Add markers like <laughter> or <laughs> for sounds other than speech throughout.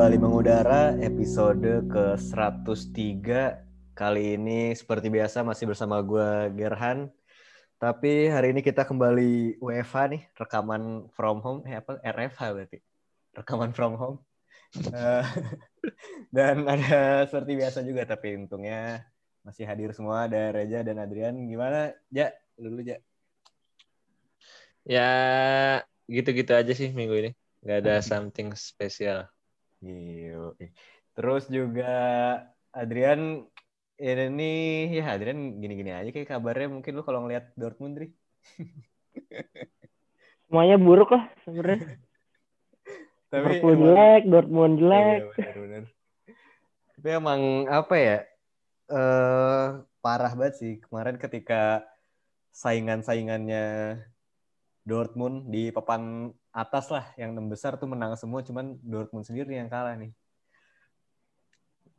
kembali mengudara episode ke-103 Kali ini seperti biasa masih bersama gue Gerhan. Tapi hari ini kita kembali WFH nih, rekaman from home. Eh apa? RFH berarti? Rekaman from home. Uh, <laughs> Dan ada seperti biasa juga tapi untungnya masih hadir semua. Ada Reja dan Adrian. Gimana Ja? Dulu Ja. Ya gitu-gitu aja sih minggu ini. Gak ada <laughs> something spesial Iya. Terus juga Adrian ini ya Adrian gini-gini aja kayak kabarnya mungkin lu kalau ngeliat Dortmund Dri. <laughs> Semuanya buruk lah sebenarnya. <laughs> Tapi emang, jelek, Dortmund iya, jelek. Iya, bener, bener. Tapi emang apa ya? Eh parah banget sih kemarin ketika saingan-saingannya Dortmund di papan atas lah yang enam besar tuh menang semua cuman Dortmund sendiri yang kalah nih.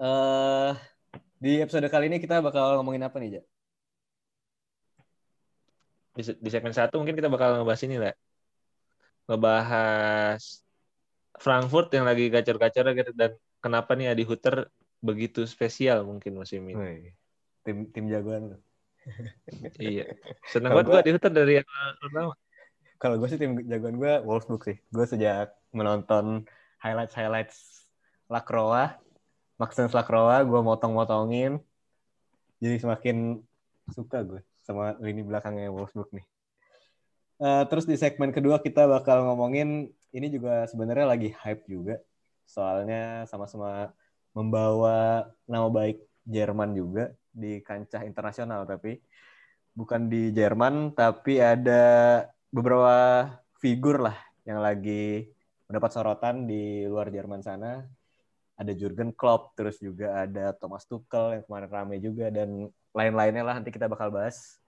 Uh, di episode kali ini kita bakal ngomongin apa nih, Ja? Di, di segmen satu mungkin kita bakal ngebahas ini lah. Ngebahas Frankfurt yang lagi gacor-gacor gitu dan kenapa nih Adi Hutter begitu spesial mungkin musim ini. Tim tim jagoan iya. <laughs> Senang banget gue Adi Hutter dari yang pertama kalau gue sih tim jagoan gue Wolfsburg sih. Gue sejak menonton highlights highlights Lacroix, Maxence Lacroix, gue motong-motongin. Jadi semakin suka gue sama lini belakangnya Wolfsburg nih. Uh, terus di segmen kedua kita bakal ngomongin ini juga sebenarnya lagi hype juga. Soalnya sama-sama membawa nama baik Jerman juga di kancah internasional tapi bukan di Jerman tapi ada beberapa figur lah yang lagi mendapat sorotan di luar Jerman sana. Ada Jurgen Klopp, terus juga ada Thomas Tuchel yang kemarin rame juga dan lain-lainnya lah nanti kita bakal bahas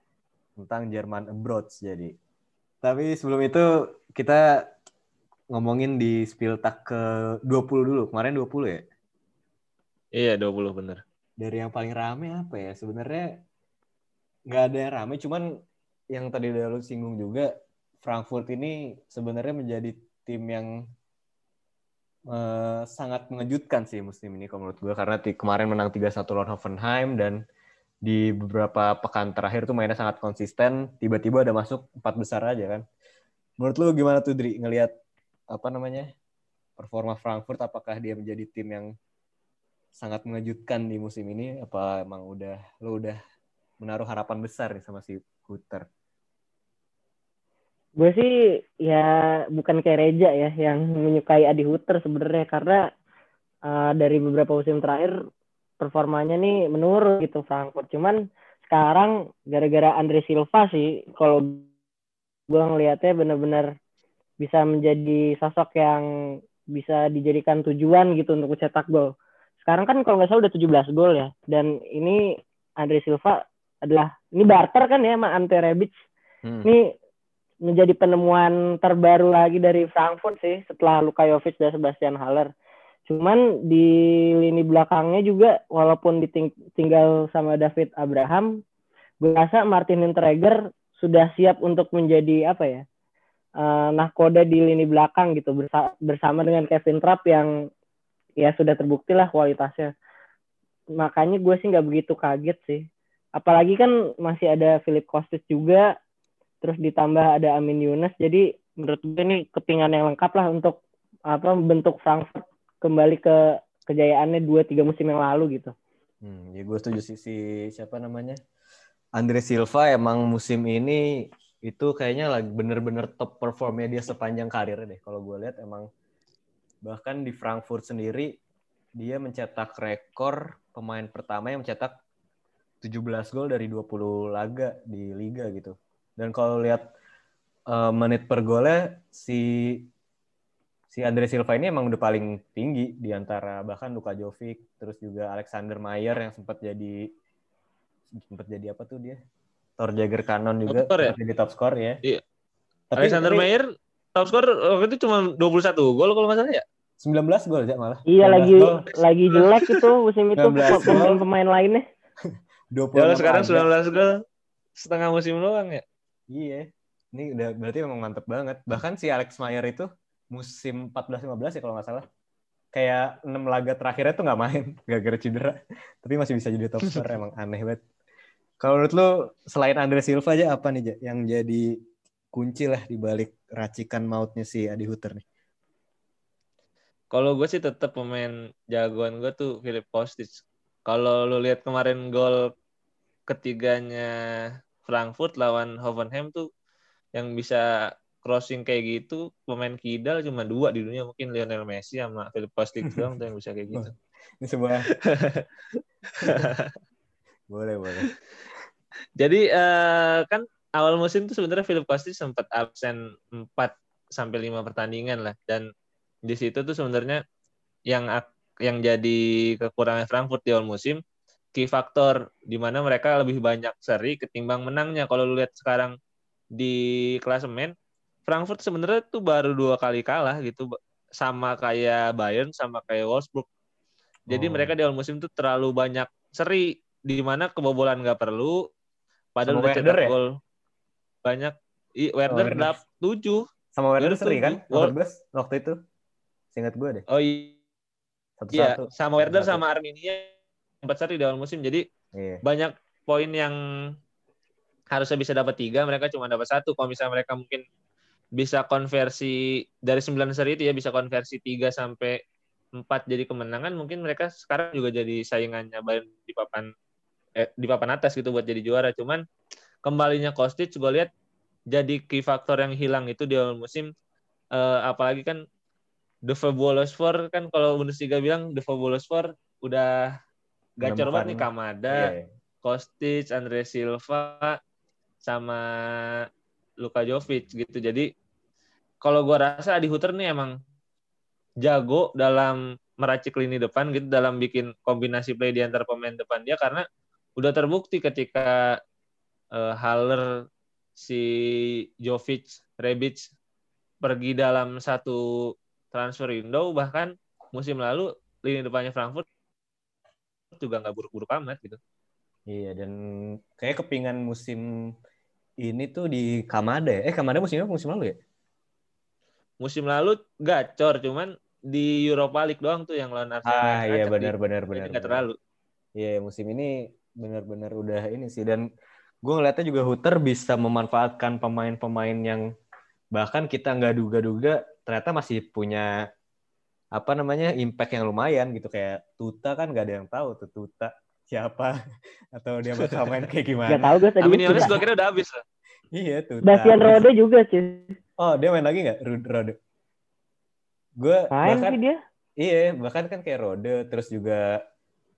tentang Jerman abroad jadi. Tapi sebelum itu kita ngomongin di Spieltag ke 20 dulu. Kemarin 20 ya? Iya, 20 bener. Dari yang paling rame apa ya? Sebenarnya nggak ada yang rame, cuman yang tadi udah lu singgung juga Frankfurt ini sebenarnya menjadi tim yang uh, sangat mengejutkan sih musim ini kalau menurut gue karena kemarin menang 3-1 lawan Hoffenheim dan di beberapa pekan terakhir tuh mainnya sangat konsisten, tiba-tiba ada masuk empat besar aja kan. Menurut lu gimana tuh Dri ngelihat apa namanya? performa Frankfurt apakah dia menjadi tim yang sangat mengejutkan di musim ini apa emang udah lu udah menaruh harapan besar nih sama si Hutter? Gue sih ya bukan kayak Reja ya yang menyukai Adi Huter sebenarnya karena uh, dari beberapa musim terakhir performanya nih menurun gitu Frankfurt. Cuman sekarang gara-gara Andre Silva sih kalau gue ngelihatnya benar-benar bisa menjadi sosok yang bisa dijadikan tujuan gitu untuk mencetak gol. Sekarang kan kalau nggak salah udah 17 gol ya. Dan ini Andre Silva adalah ini barter kan ya sama Ante Rebic. Hmm. Ini menjadi penemuan terbaru lagi dari Frankfurt sih setelah Luka Jovic dan Sebastian Haller. Cuman di lini belakangnya juga walaupun ditinggal sama David Abraham, gue rasa Martin Hinteregger sudah siap untuk menjadi apa ya? Uh, nahkoda di lini belakang gitu bersama dengan Kevin Trapp yang ya sudah terbukti lah kualitasnya. Makanya gue sih nggak begitu kaget sih. Apalagi kan masih ada Philip Kostis juga terus ditambah ada Amin Yunus jadi menurut gue ini kepingan yang lengkap lah untuk apa bentuk Frankfurt kembali ke kejayaannya dua tiga musim yang lalu gitu. Hmm, ya gue setuju sih si siapa namanya Andre Silva emang musim ini itu kayaknya lagi bener-bener top performnya dia sepanjang karir deh. Kalau gue lihat emang bahkan di Frankfurt sendiri dia mencetak rekor pemain pertama yang mencetak 17 gol dari 20 laga di liga gitu. Dan kalau lihat uh, menit per golnya si si Andre Silva ini emang udah paling tinggi di antara bahkan Luka Jovic, terus juga Alexander Mayer yang sempat jadi sempat jadi apa tuh dia? Thor Jagger Cannon juga top ya? jadi top score ya. Iya. Tapi Alexander ini, Mayer top score waktu itu cuma 21 gol kalau nggak salah ya. 19 gol aja malah. Iya lagi gol. lagi jelek itu musim itu pemain-pemain lainnya. 20 <laughs> ya, sekarang 19 gol setengah musim doang ya. Iya. Ini udah berarti memang mantep banget. Bahkan si Alex Mayer itu musim 14-15 ya kalau nggak salah. kayak enam laga terakhirnya tuh nggak main <laughs> gara-gara cedera tapi masih bisa jadi top scorer <laughs> emang aneh banget kalau menurut lu selain Andre Silva aja apa nih yang jadi kunci lah di balik racikan mautnya si Adi Huter nih Kalau gue sih tetap pemain jagoan gue tuh Philip Kostic. Kalau lu lihat kemarin gol ketiganya Frankfurt lawan Hoffenheim tuh yang bisa crossing kayak gitu pemain kidal cuma dua di dunia mungkin Lionel Messi sama Philip Kostic <laughs> doang tuh yang bisa kayak gitu. <laughs> ini sebuah <laughs> boleh boleh. Jadi eh, kan awal musim tuh sebenarnya Philip Kostic sempat absen 4 sampai 5 pertandingan lah. Dan di situ tuh sebenarnya yang yang jadi kekurangan Frankfurt di awal musim key factor di mana mereka lebih banyak seri ketimbang menangnya. Kalau lu lihat sekarang di klasemen Frankfurt sebenarnya tuh baru dua kali kalah gitu sama kayak Bayern sama kayak Wolfsburg. Jadi Oh. mereka di awal musim tuh terlalu banyak seri di mana kebobolan nggak perlu padahal Sama udah Werder cetak ya? gol banyak. I, Werder dap 7. sama Werder seri kan tujuh. Wol- 14 waktu itu seingat gue deh Oh iya, satu-satu sama Werder sama Arminia empat seri di awal musim. Jadi iya banyak poin yang harusnya bisa dapat tiga, mereka cuma dapat satu. Kalau misalnya mereka mungkin bisa konversi dari 9 seri itu ya bisa konversi 3 sampai 4 jadi kemenangan, mungkin mereka sekarang juga jadi saingannya Bayern di papan eh, di papan atas gitu buat jadi juara. Cuman kembalinya Kostic gue lihat jadi key factor yang hilang itu di awal musim Eh, apalagi kan The Fabulous kan kalau Bundesliga bilang The Fabulous udah gacor banget nih Kamada, Iya, iya. Kostic, Andre Silva, sama Luka Jovic gitu. Jadi kalau gua rasa Adi Huter nih emang jago dalam meracik lini depan gitu, dalam bikin kombinasi play di antara pemain depan dia karena udah terbukti ketika eh, Haller, si Jovic, Rebic pergi dalam satu transfer window bahkan musim lalu lini depannya Frankfurt juga nggak buruk-buruk amat gitu. Iya dan kayak kepingan musim ini tuh di Kamada ya. Eh Kamada musimnya apa musim lalu ya? musim lalu gacor cuman di Europa League doang tuh yang lawan Arsenal. Ah iya benar benar benar. nggak benar. terlalu. Iya musim ini benar-benar udah ini sih dan gue ngeliatnya juga Huter bisa memanfaatkan pemain-pemain yang bahkan kita nggak duga-duga ternyata masih punya apa namanya impact yang lumayan gitu kayak Tuta kan nggak ada yang tahu tuh Tuta siapa <laughs> atau dia bakal main kayak gimana. Gak tahu gue tadi. Amin Yones gue kira udah habis lah. Iya Tuta. Bastian Rode juga sih. Oh dia main lagi nggak Rode? Gue Main bahkan sih dia. iya bahkan kan kayak Rode terus juga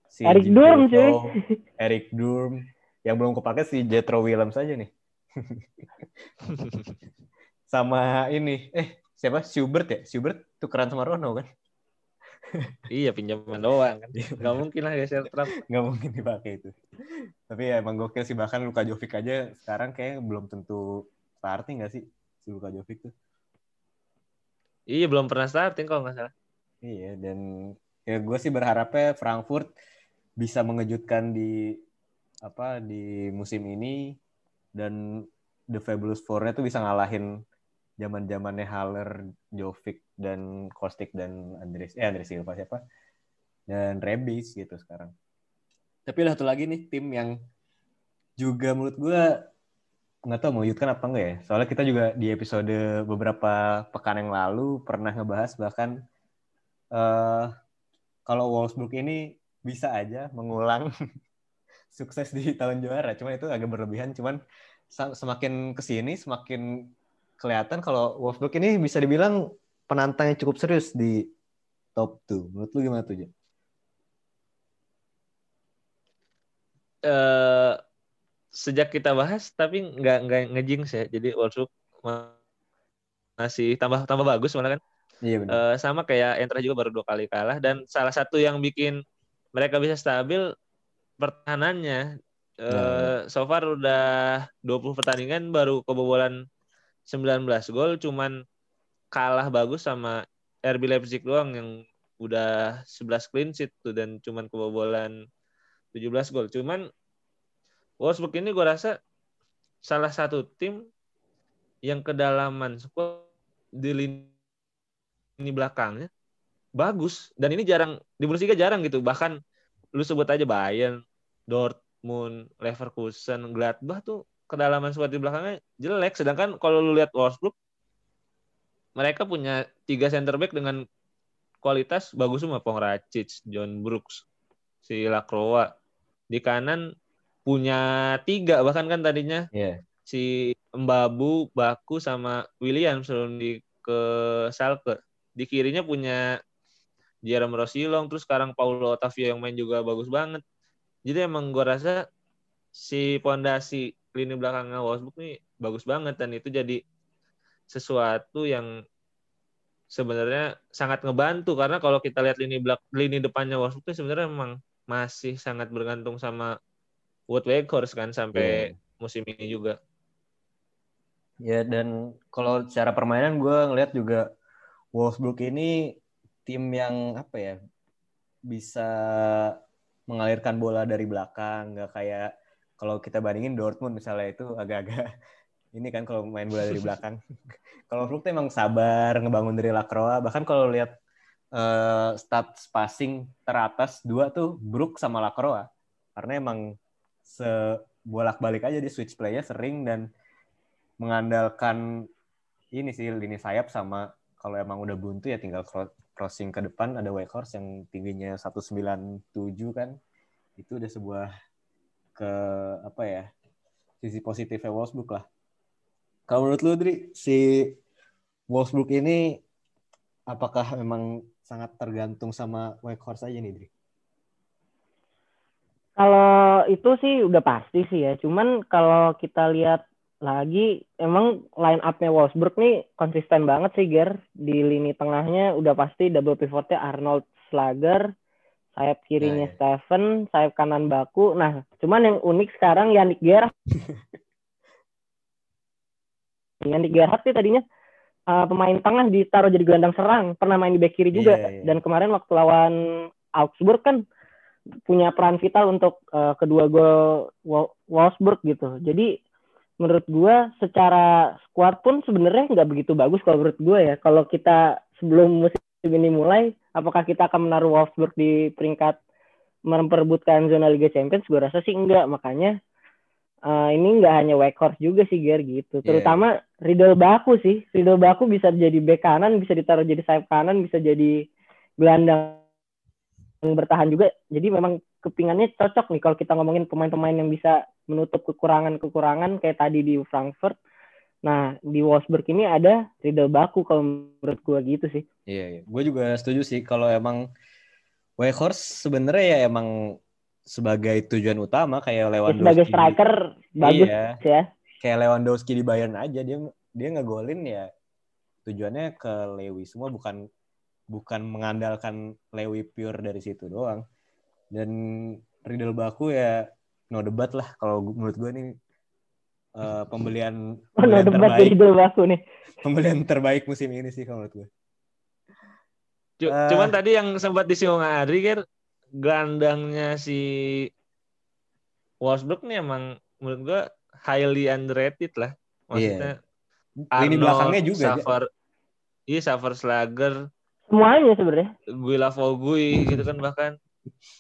si Eric Jim Durm, cuy. Wilco, <laughs> Eric Durm yang belum kepake si Jetro Williams aja nih. <laughs> sama ini eh siapa Schubert ya Schubert tukeran sama Rono kan iya pinjaman doang kan. Gak mungkin lah geser Trump. nggak mungkin dipakai itu tapi ya emang gokil sih bahkan Luka Jovic aja sekarang kayak belum tentu starting nggak sih si Luka Jovic tuh Iya belum pernah starting kalau nggak salah. Iya, dan ya gue sih berharapnya Frankfurt bisa mengejutkan di apa di musim ini dan The Fabulous Four-nya tuh bisa ngalahin zaman-zamannya Haller, Jovic dan Kostic dan Andres eh Andres Silva siapa? Dan Rebic gitu sekarang. Tapi satu lagi nih tim yang juga menurut gue nggak tahu mengejutkan apa enggak ya. Soalnya kita juga di episode beberapa pekan yang lalu pernah ngebahas bahkan eh kalau Wolfsburg ini bisa aja mengulang <laughs> sukses di tahun juara. Cuma itu agak berlebihan. Cuman semakin ke sini semakin kelihatan kalau Wolfsburg ini bisa dibilang penantang yang cukup serius di top 2. Menurut lu gimana tuh, Ja? Eh sejak kita bahas tapi nggak nggak ngejinx ya. Jadi Wolfsburg ma- masih tambah tambah bagus malah kan. Iya benar. Eh, sama kayak Entra juga baru dua kali kalah dan salah satu yang bikin mereka bisa stabil pertahanannya. Nah. so far udah 20 pertandingan baru kebobolan 19 gol cuman kalah bagus sama RB Leipzig doang yang udah 11 clean sheet tuh dan cuman kebobolan 17 gol. Cuman Wolfsburg ini gue rasa salah satu tim yang kedalaman squad di lini ini belakangnya bagus dan ini jarang di Bundesliga jarang gitu bahkan lu sebut aja Bayern, Dortmund, Leverkusen, Gladbach tuh kedalaman squad di belakangnya jelek sedangkan kalau lu lihat Wolfsburg mereka punya tiga center back dengan kualitas bagus semua Pongracic, John Brooks, si Lacroix. Di kanan punya tiga bahkan kan tadinya Iya. si Mbabu, Baku sama William sebelum di ke Schalke. Di kirinya punya Jerome Rosilong, terus sekarang Paulo Otavio yang main juga bagus banget. Jadi emang gua rasa si pondasi lini belakangnya Wolfsburg nih bagus banget dan itu jadi sesuatu yang sebenarnya sangat ngebantu karena kalau kita lihat lini belak lini depannya Wolfsburg itu sebenarnya memang masih sangat bergantung sama Wout Weghorst kan sampai musim ini juga. Ya dan kalau secara permainan gue ngelihat juga Wolfsburg ini tim yang apa ya bisa mengalirkan bola dari belakang nggak kayak kalau kita bandingin Dortmund misalnya itu agak-agak <laughs> ini kan kalau main bola dari belakang. <laughs> kalau Wolfsburg tuh emang sabar ngebangun dari Lacroix bahkan kalau lihat uh, stats passing teratas dua tuh Brook sama Lacroix karena emang sebolak-balik aja di switch play-nya sering dan mengandalkan ini sih lini sayap sama kalau emang udah buntu ya tinggal crossing ke depan. Ada Wakehorse yang tingginya 197 kan. Itu udah sebuah ke apa ya sisi positifnya Wolfsburg lah kalau menurut lu Dri si Wolfsburg ini apakah memang sangat tergantung sama Wakehorse aja nih Dri? Kalau itu sih udah pasti sih ya. Cuman kalau kita lihat lagi emang line up-nya Wolfsburg nih konsisten banget sih Ger. Di lini tengahnya udah pasti double pivotnya Arnold Slager, sayap kirinya Nah, ya. Steven, sayap kanan Baku. Nah, cuman yang unik sekarang Yannick Gerhardt. <laughs> Yannick Gerhardt sih tadinya uh, pemain tengah ditaruh jadi gelandang serang, pernah main di back kiri juga. Iya, iya. Dan kemarin waktu lawan Augsburg kan punya peran vital untuk uh, kedua gol Wol- Wolfsburg gitu. Jadi menurut gua secara squad pun sebenarnya nggak begitu bagus kalau menurut gua ya. Kalau kita sebelum musim ini mulai, apakah kita akan menaruh Wolfsburg di peringkat memperebutkan zona Liga Champions? Gua rasa sih enggak. Makanya uh, ini nggak hanya Wakehorse juga sih Ger gitu. Iya. Terutama Riddle Baku sih. Riddle Baku bisa jadi bek kanan, bisa ditaruh jadi sayap kanan, bisa jadi gelandang yang bertahan juga. Jadi memang kepingannya cocok nih kalau kita ngomongin pemain-pemain yang bisa menutup kekurangan-kekurangan kayak tadi di Frankfurt. Nah, di Wolfsburg ini ada Riddle Baku kalau menurut gua gitu sih. Iya, iya. Gue juga setuju sih kalau emang Wakehorse sebenarnya ya emang sebagai tujuan utama kayak Ya, Lewandowski. sebagai striker bagus Iya. ya. Kayak Lewandowski di Bayern aja dia dia ngegolin ya tujuannya ke Lewi semua bukan bukan mengandalkan Lewi pure dari situ doang. Dan Riddle Baku ya no debat lah kalau menurut gue nih eh, pembelian, Oh, no pembelian terbaik nih. pembelian terbaik musim ini sih kalau menurut gue. Eh. Cuman tadi yang sempat disinggung Adri kan gelandangnya si Wolfsburg nih emang menurut gua highly underrated lah. Maksudnya Lini Arnold, belakangnya juga. Saver, iya Saver Slager, Semuanya sebenarnya. Guila Fogui gitu kan bahkan.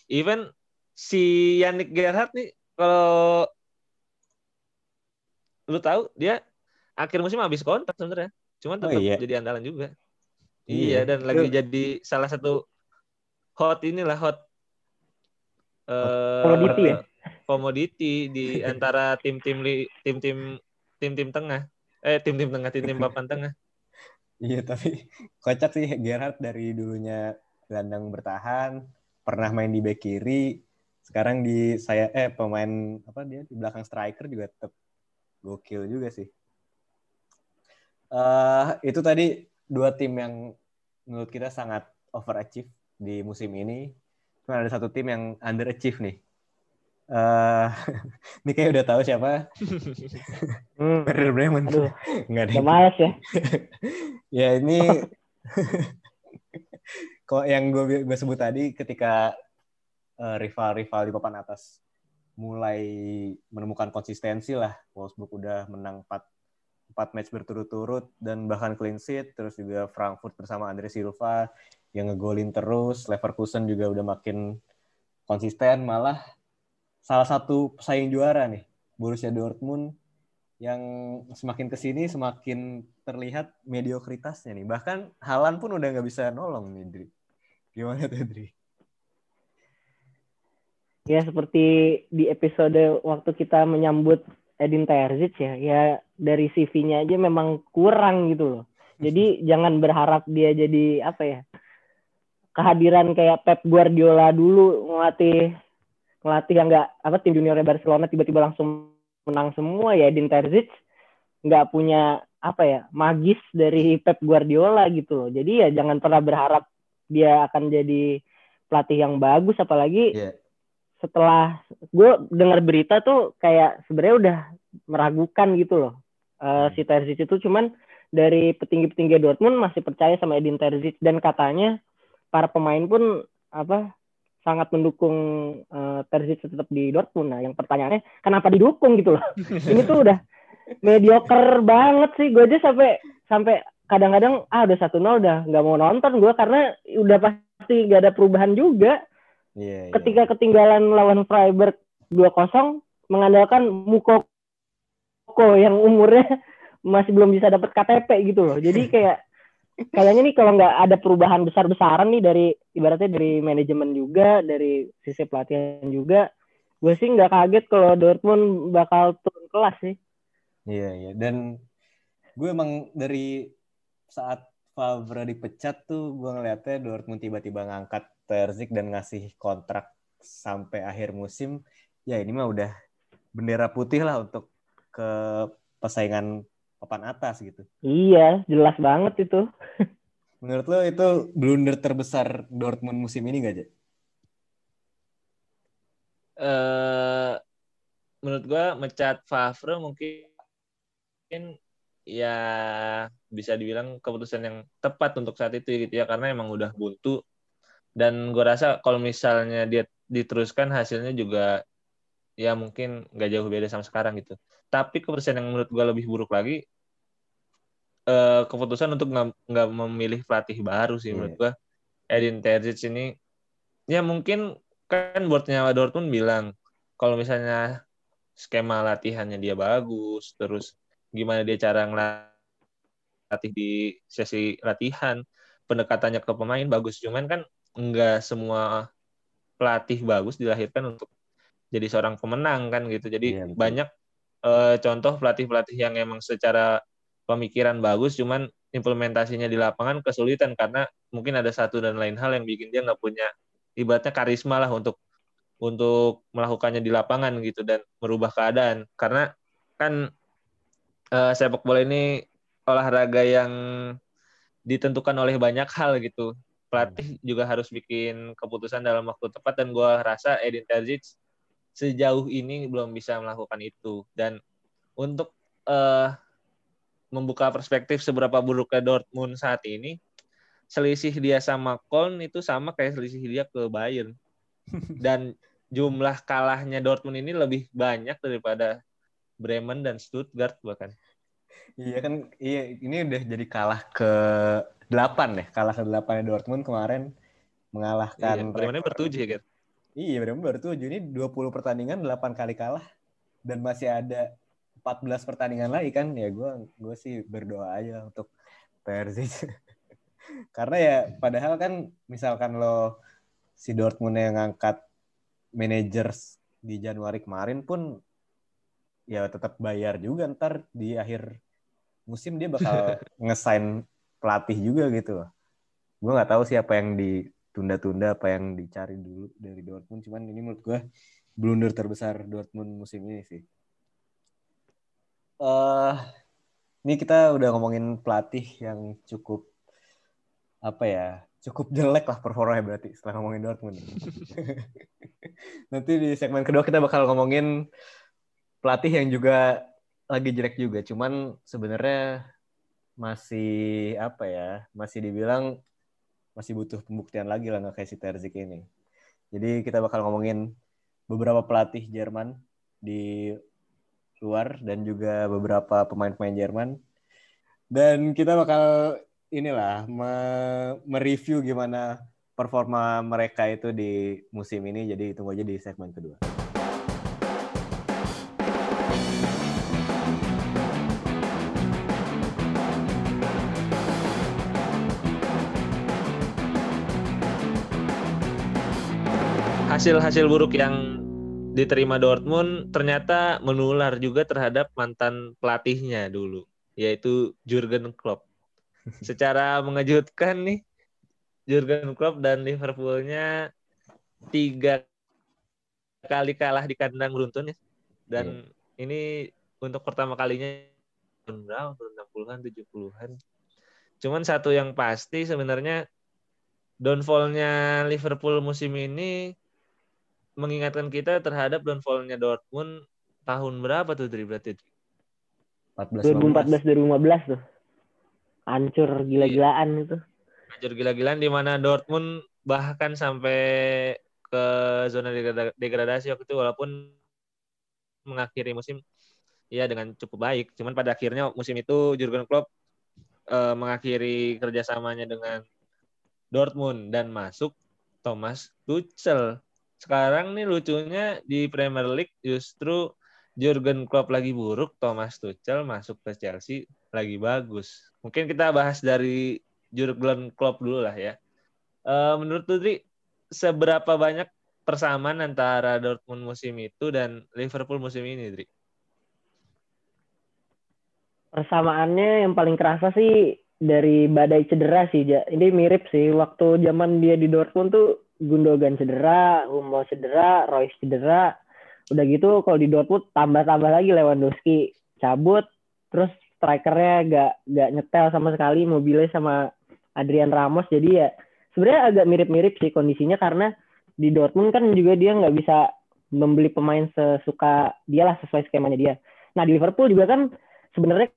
Even si Yannick Gerhardt nih kalau lu tahu dia akhir musim habis kontrak sebenarnya. Cuman Oh, tetap iya? jadi andalan juga. Iya. Iya, dan lagi jadi salah satu hot inilah hot eh Komoditi ya? komoditi di antara tim-tim tim-tim tim-tim tengah. Eh tim-tim tengah, tim-tim papan <laughs> tengah. Iya tapi kocak sih Gerhard dari dulunya gelandang bertahan, pernah main di bek kiri, sekarang di saya eh pemain apa dia di belakang striker juga tetap gokil juga sih. eh itu tadi dua tim yang menurut kita sangat overachieve di musim ini. Cuma ada satu tim yang underachieve nih. eh <laughs> ini kayak udah tahu siapa <laughs> Hmm. Werder Bremen. Aduh, Nggak ada udah males ya. <laughs> ya ini kok yang gue gue sebut tadi ketika eh, rival-rival di papan atas mulai menemukan konsistensi lah Wolfsburg udah menang 4 4 match berturut-turut dan bahkan clean sheet terus juga Frankfurt bersama Andre Silva yang ngegolin terus. Leverkusen juga udah makin konsisten. Malah salah satu pesaing juara nih, Borussia Dortmund yang semakin ke sini semakin terlihat mediokritasnya nih. Bahkan Halan pun udah nggak bisa nolong nih, Dri. Gimana tuh, Dri? Ya seperti di episode waktu kita menyambut Edin Terzic ya, ya dari CV-nya aja memang kurang gitu loh. Jadi jangan berharap dia jadi apa ya kehadiran kayak Pep Guardiola dulu ngelatih ngelatih yang nggak apa tim junior Barcelona tiba-tiba langsung menang semua ya Edin Terzic nggak punya apa ya magis dari Pep Guardiola gitu loh. Jadi ya jangan pernah berharap dia akan jadi pelatih yang bagus apalagi yeah setelah gue dengar berita tuh kayak sebenarnya udah meragukan gitu loh uh, si Terzic itu cuman dari petinggi-petinggi Dortmund masih percaya sama Edin Terzic dan katanya para pemain pun apa sangat mendukung uh, Terzic tetap di Dortmund. Nah, yang pertanyaannya kenapa didukung gitu loh? <laughs> Ini tuh udah mediocre banget sih. Gue aja sampai sampai kadang-kadang ah udah satu nol udah nggak mau nonton gue karena udah pasti gak ada perubahan juga. Yeah, iya. Ketika yeah. ketinggalan lawan Freiburg 2-0 mengandalkan Mukoko yang umurnya <laughs> masih belum bisa dapat KTP gitu loh. Jadi <laughs> kayak kayaknya nih kalau nggak ada perubahan besar-besaran nih dari ibaratnya dari manajemen juga, dari sisi pelatihan juga, gue sih nggak kaget kalau Dortmund bakal turun kelas sih. Iya yeah, iya yeah. dan gue emang dari saat Favre dipecat tuh gue ngeliatnya Dortmund tiba-tiba ngangkat Terzik dan ngasih kontrak sampai akhir musim, ya ini mah udah bendera putih lah untuk ke persaingan papan atas gitu. Iya, jelas banget itu. Menurut lo itu blunder terbesar Dortmund musim ini gak, aja? Uh, menurut gua mecat Favre mungkin ya bisa dibilang keputusan yang tepat untuk saat itu gitu ya karena emang udah buntu. Dan gue rasa kalau misalnya dia diteruskan hasilnya juga ya mungkin nggak jauh beda sama sekarang gitu. Tapi keputusan yang menurut gue lebih buruk lagi eh, keputusan untuk nggak memilih pelatih baru sih menurut gue Edin Terzic ini ya mungkin kan boardnya Dortmund bilang kalau misalnya skema latihannya dia bagus terus gimana dia cara ngelatih di sesi latihan pendekatannya ke pemain bagus. Cuman kan enggak semua pelatih bagus dilahirkan untuk jadi seorang pemenang kan gitu. Jadi iya, banyak uh, contoh pelatih-pelatih yang emang secara pemikiran bagus cuman implementasinya di lapangan kesulitan karena mungkin ada satu dan lain hal yang bikin dia nggak punya ibaratnya karisma lah untuk untuk melakukannya di lapangan gitu dan merubah keadaan. Karena kan uh, sepak bola ini olahraga yang ditentukan oleh banyak hal gitu. Pelatih juga harus bikin keputusan dalam waktu tepat dan gue rasa Edin Terzic sejauh ini belum bisa melakukan itu. Dan untuk uh, membuka perspektif seberapa buruknya Dortmund saat ini selisih dia sama Köln itu sama kayak selisih dia ke Bayern. <laughs> Dan jumlah kalahnya Dortmund ini lebih banyak daripada Bremen dan Stuttgart bahkan. Iya kan iya ini udah jadi kalah ke delapan deh kalah ke delapan Dortmund kemarin mengalahkan iya, Bremen. bertujuh ya kan iya Bremen bertujuh ini 20 pertandingan delapan kali kalah dan masih ada 14 pertandingan lagi kan? Ya gue gue sih berdoa aja untuk Persic. <laughs> Karena ya padahal kan misalkan lo si Dortmund yang ngangkat managers di Januari kemarin pun ya tetap bayar juga ntar di akhir musim dia bakal <laughs> ngesign pelatih juga gitu Gue nggak tahu siapa yang ditunda-tunda, apa yang dicari dulu dari Dortmund. Cuman ini menurut gue blunder terbesar Dortmund musim ini sih. Uh, ini kita udah ngomongin pelatih yang cukup apa ya cukup jelek lah performanya berarti setelah ngomongin Dortmund. <laughs> <laughs> Nanti di segmen kedua kita bakal ngomongin pelatih yang juga lagi jelek juga. Cuman sebenarnya masih apa ya masih dibilang masih butuh pembuktian lagi lah nggak kayak si Terzik ini. Jadi kita bakal ngomongin beberapa pelatih Jerman di luar dan juga beberapa pemain-pemain Jerman. Dan kita bakal inilah me- mereview gimana performa mereka itu di musim ini. Jadi tunggu aja di segmen kedua. Hasil-hasil buruk yang diterima Dortmund ternyata menular juga terhadap mantan pelatihnya dulu, yaitu Jurgen Klopp. Secara mengejutkan nih, Jurgen Klopp dan Liverpoolnya tiga kali kalah di kandang beruntun ya. Dan yeah. ini untuk pertama kalinya tahun berapa? Tahun 60-an, 70-an. Cuman satu yang pasti sebenarnya downfall-nya Liverpool musim ini mengingatkan kita terhadap downfallnya Dortmund tahun berapa tuh dari berarti? 2014 2015 tuh. Hancur gila-gilaan iya. itu. Hancur gila-gilaan di mana Dortmund bahkan sampai ke zona degradasi waktu itu walaupun mengakhiri musim ya dengan cukup baik. Cuman pada akhirnya musim itu Jurgen Klopp eh, mengakhiri kerjasamanya dengan Dortmund dan masuk Thomas Tuchel sekarang nih lucunya di Premier League justru Jurgen Klopp lagi buruk, Thomas Tuchel masuk ke Chelsea lagi bagus. Mungkin kita bahas dari Jurgen Klopp dulu lah ya. Uh, menurut Tudri, seberapa banyak persamaan antara Dortmund musim itu dan Liverpool musim ini, Dri? Persamaannya yang paling kerasa sih dari badai cedera sih, Ini mirip sih. Waktu zaman dia di Dortmund tuh Gundogan cedera, Hummel cedera, Royce cedera. Udah gitu kalau di Dortmund tambah-tambah lagi Lewandowski cabut, terus strikernya gak, gak nyetel sama sekali, mobilnya sama Adrian Ramos. Jadi ya sebenarnya agak mirip-mirip sih kondisinya karena di Dortmund kan juga dia nggak bisa membeli pemain sesuka dia lah sesuai skemanya dia. Nah di Liverpool juga kan sebenarnya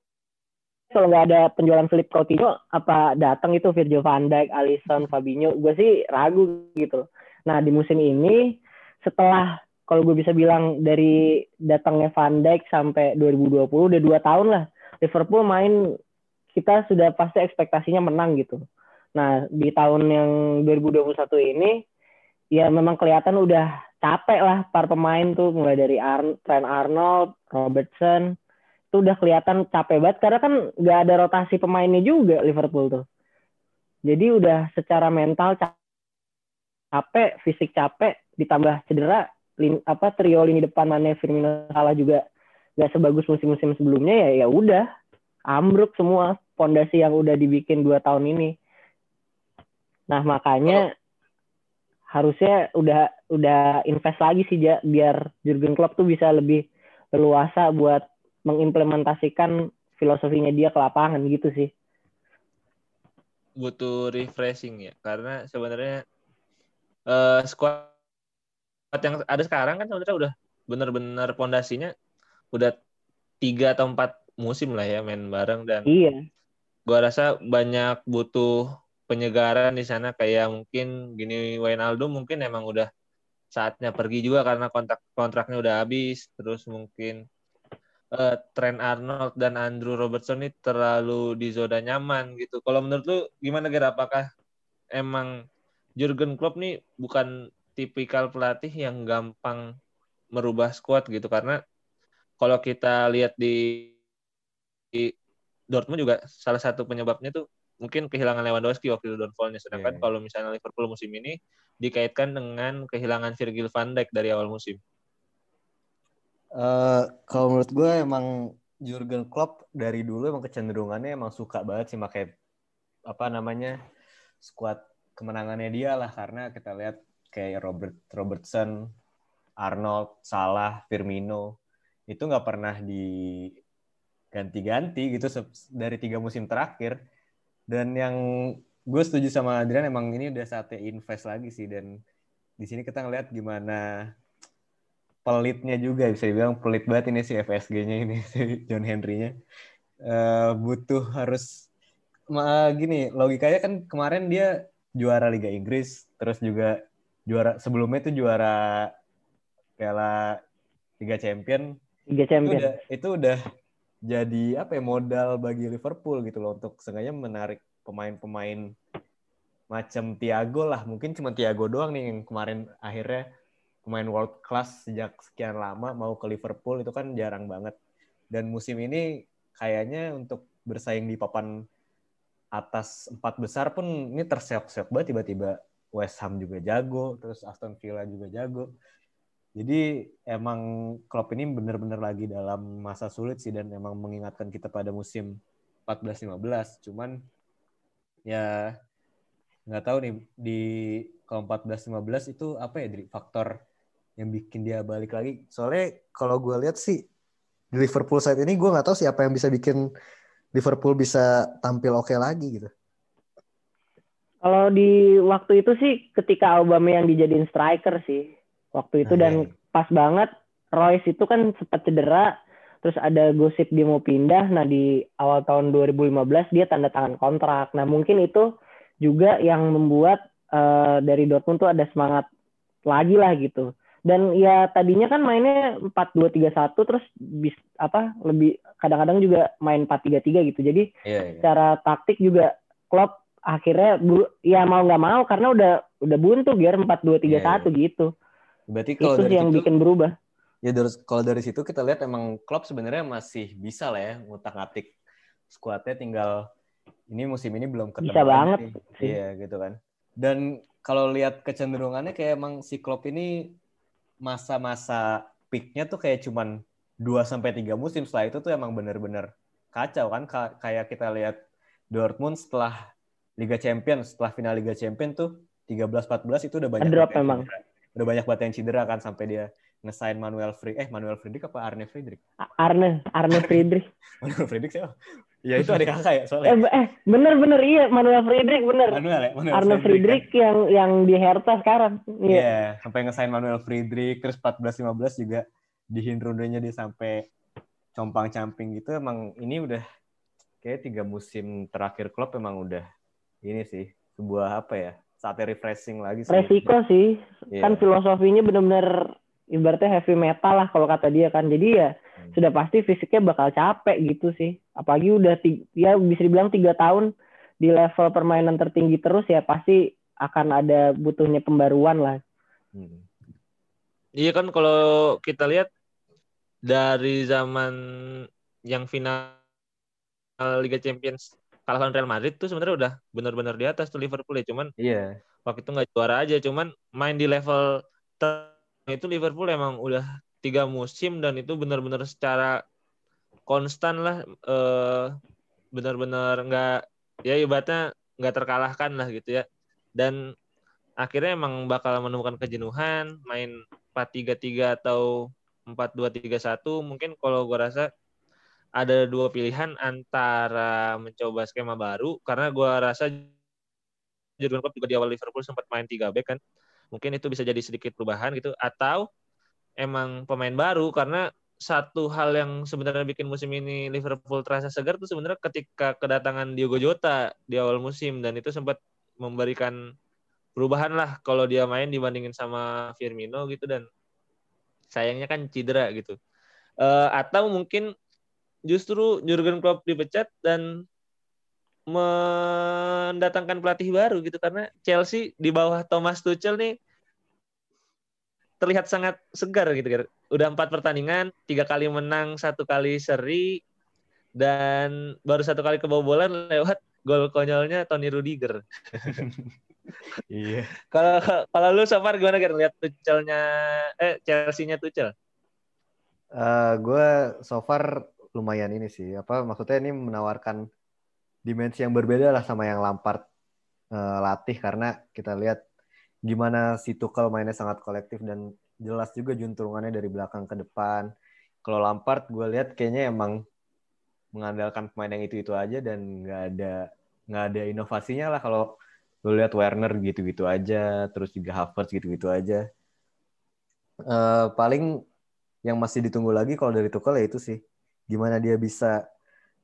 kalau nggak ada penjualan Philip Coutinho apa datang itu Virgil van Dijk, Alisson, Fabinho, gue sih ragu gitu. Nah di musim ini setelah kalau gue bisa bilang dari datangnya Van Dijk sampai 2020 udah dua tahun lah Liverpool main kita sudah pasti ekspektasinya menang gitu. Nah di tahun yang 2021 ini ya memang kelihatan udah capek lah para pemain tuh mulai dari Ar Trent Arnold, Robertson, itu udah kelihatan capek banget karena kan nggak ada rotasi pemainnya juga Liverpool tuh. Jadi udah secara mental capek, fisik capek, ditambah cedera, lin, apa trio lini depan mana Firmino salah juga nggak sebagus musim-musim sebelumnya ya ya udah ambruk semua fondasi yang udah dibikin dua tahun ini. Nah makanya oh. harusnya udah udah invest lagi sih ja, biar Jurgen Klopp tuh bisa lebih leluasa buat mengimplementasikan filosofinya dia ke lapangan gitu sih. Butuh refreshing ya, karena sebenarnya uh, squad yang ada sekarang kan sebenarnya udah benar-benar pondasinya udah tiga atau empat musim lah ya main bareng dan iya. gua rasa banyak butuh penyegaran di sana kayak mungkin gini Wijnaldum mungkin emang udah saatnya pergi juga karena kontrak kontraknya udah habis terus mungkin uh, Trent Arnold dan Andrew Robertson ini terlalu di zona nyaman gitu. Kalau menurut lu gimana Ger? Apakah emang Jurgen Klopp nih bukan tipikal pelatih yang gampang merubah squad gitu karena kalau kita lihat di, di Dortmund juga salah satu penyebabnya tuh mungkin kehilangan Lewandowski waktu itu downfallnya sedangkan yeah. kalau misalnya Liverpool musim ini dikaitkan dengan kehilangan Virgil van Dijk dari awal musim. Uh, kalau menurut gue emang Jurgen Klopp dari dulu emang kecenderungannya emang suka banget sih pakai apa namanya skuad kemenangannya dia lah. Karena kita lihat kayak Robert Robertson, Arnold, Salah, Firmino itu nggak pernah diganti-ganti gitu dari tiga musim terakhir. Dan yang gue setuju sama Adrian emang ini udah saatnya invest lagi sih. Dan di sini kita ngeliat gimana pelitnya juga bisa dibilang pelit banget ini si FSG-nya ini <laughs> si John Henry-nya. Uh, butuh harus uh, gini logikanya kan kemarin dia juara Liga Inggris terus juga juara sebelumnya itu juara Piala Liga Champion. Liga Champion. itu udah, itu udah jadi apa ya modal bagi Liverpool gitu loh untuk sengaja menarik pemain-pemain macam Thiago lah. Mungkin cuma Thiago doang nih yang kemarin akhirnya pemain world class sejak sekian lama mau ke Liverpool itu kan jarang banget. Dan musim ini kayaknya untuk bersaing di papan atas empat besar pun ini terseok-seok banget tiba-tiba West Ham juga jago, terus Aston Villa juga jago. Jadi emang Klopp ini benar-benar lagi dalam masa sulit sih dan emang mengingatkan kita pada musim 14-15. Cuman ya nggak tahu nih di kalau 14-15 itu apa ya dari faktor yang bikin dia balik lagi. Soalnya kalau gue lihat sih di Liverpool saat ini gue nggak tahu siapa yang bisa bikin Liverpool bisa tampil oke okay lagi gitu. Kalau di waktu itu sih ketika Aubameyang dijadiin striker sih waktu itu dan iya. pas banget Royce itu kan sempat cedera terus ada gosip dia mau pindah nah di awal tahun 2015 dia tanda tangan kontrak nah mungkin itu juga yang membuat uh, dari Dortmund tuh ada semangat lagi lah gitu dan ya tadinya kan mainnya 4-2-3-1 terus bis, apa lebih kadang-kadang juga main 4-3-3 gitu jadi yeah, yeah. secara taktik juga Klopp akhirnya ya mau nggak mau karena udah udah buntu biar 4-2-3-1 yeah, yeah. gitu Berarti kalau itu dari yang situ, bikin berubah. Ya dari, kalau dari situ kita lihat emang klub sebenarnya masih bisa lah ya ngutak-ngatik skuadnya tinggal ini musim ini belum ketemu. Bisa banget. Iya gitu kan. Dan kalau lihat kecenderungannya kayak emang si klub ini masa-masa peaknya tuh kayak cuman 2 sampai tiga musim. Setelah itu tuh emang bener-bener kacau kan. Kayak kita lihat Dortmund setelah Liga Champions, setelah final Liga Champions tuh 13 14 itu udah banyak drop memang udah banyak banget yang cedera kan sampai dia ngesain Manuel Friedrich eh Manuel Friedrich apa Arne Friedrich? Arne Arne Friedrich. <laughs> Manuel Friedrich sih ya itu adik kakak ya soalnya eh, eh bener bener iya Manuel Friedrich bener Manuel ya Manuel Arne Friedrich, kan? yang yang di Hertha sekarang iya yeah, sampai ngesain Manuel Friedrich terus 14 15 juga di rundenya dia sampai compang camping gitu emang ini udah kayak tiga musim terakhir klub emang udah ini sih sebuah apa ya saatnya refreshing lagi sih. Resiko sih. Yeah. Kan filosofinya benar-benar ibaratnya heavy metal lah kalau kata dia kan. Jadi ya hmm. sudah pasti fisiknya bakal capek gitu sih. Apalagi udah ya bisa dibilang tiga tahun di level permainan tertinggi terus ya pasti akan ada butuhnya pembaruan lah. Hmm. Iya kan kalau kita lihat dari zaman yang final Liga Champions kalahkan Real Madrid tuh sebenarnya udah benar-benar di atas tuh Liverpool ya cuman iya yeah. waktu itu nggak juara aja cuman main di level itu Liverpool emang udah tiga musim dan itu benar-benar secara konstan lah eh, benar-benar nggak ya ibaratnya nggak terkalahkan lah gitu ya. Dan akhirnya emang bakal menemukan kejenuhan main 4-3-3 atau 4-2-3-1 mungkin kalau gue rasa ada dua pilihan antara mencoba skema baru karena gue rasa Jurgen Klopp juga di awal Liverpool sempat main tiga back kan mungkin itu bisa jadi sedikit perubahan gitu atau emang pemain baru karena satu hal yang sebenarnya bikin musim ini Liverpool terasa segar tuh sebenarnya ketika kedatangan Diogo Jota di awal musim. Dan itu sempat memberikan perubahan lah kalau dia main dibandingin sama Firmino gitu. Dan sayangnya kan cedera gitu. Uh, atau mungkin justru Jurgen Klopp dipecat dan mendatangkan pelatih baru gitu. Karena Chelsea di bawah Thomas Tuchel nih terlihat sangat segar gitu kan. Udah empat pertandingan, tiga kali menang, satu kali seri, dan baru satu kali kebobolan lewat gol konyolnya Tony Rudiger. <laughs> iya. Kalau kalau lu so far gimana kan lihat Tuchelnya eh Chelsea-nya Tuchel? Uh, gue so far lumayan ini sih. Apa maksudnya ini menawarkan dimensi yang berbeda lah sama yang Lampard uh, latih karena kita lihat gimana si Tuchel mainnya sangat kolektif dan jelas juga juntrungannya dari belakang ke depan. Kalau Lampard gue lihat kayaknya emang mengandalkan pemain yang itu-itu aja dan nggak ada nggak ada inovasinya lah kalau lu lihat Werner gitu-gitu aja, terus juga Havertz gitu-gitu aja. Uh, paling yang masih ditunggu lagi kalau dari Tuchel ya itu sih gimana dia bisa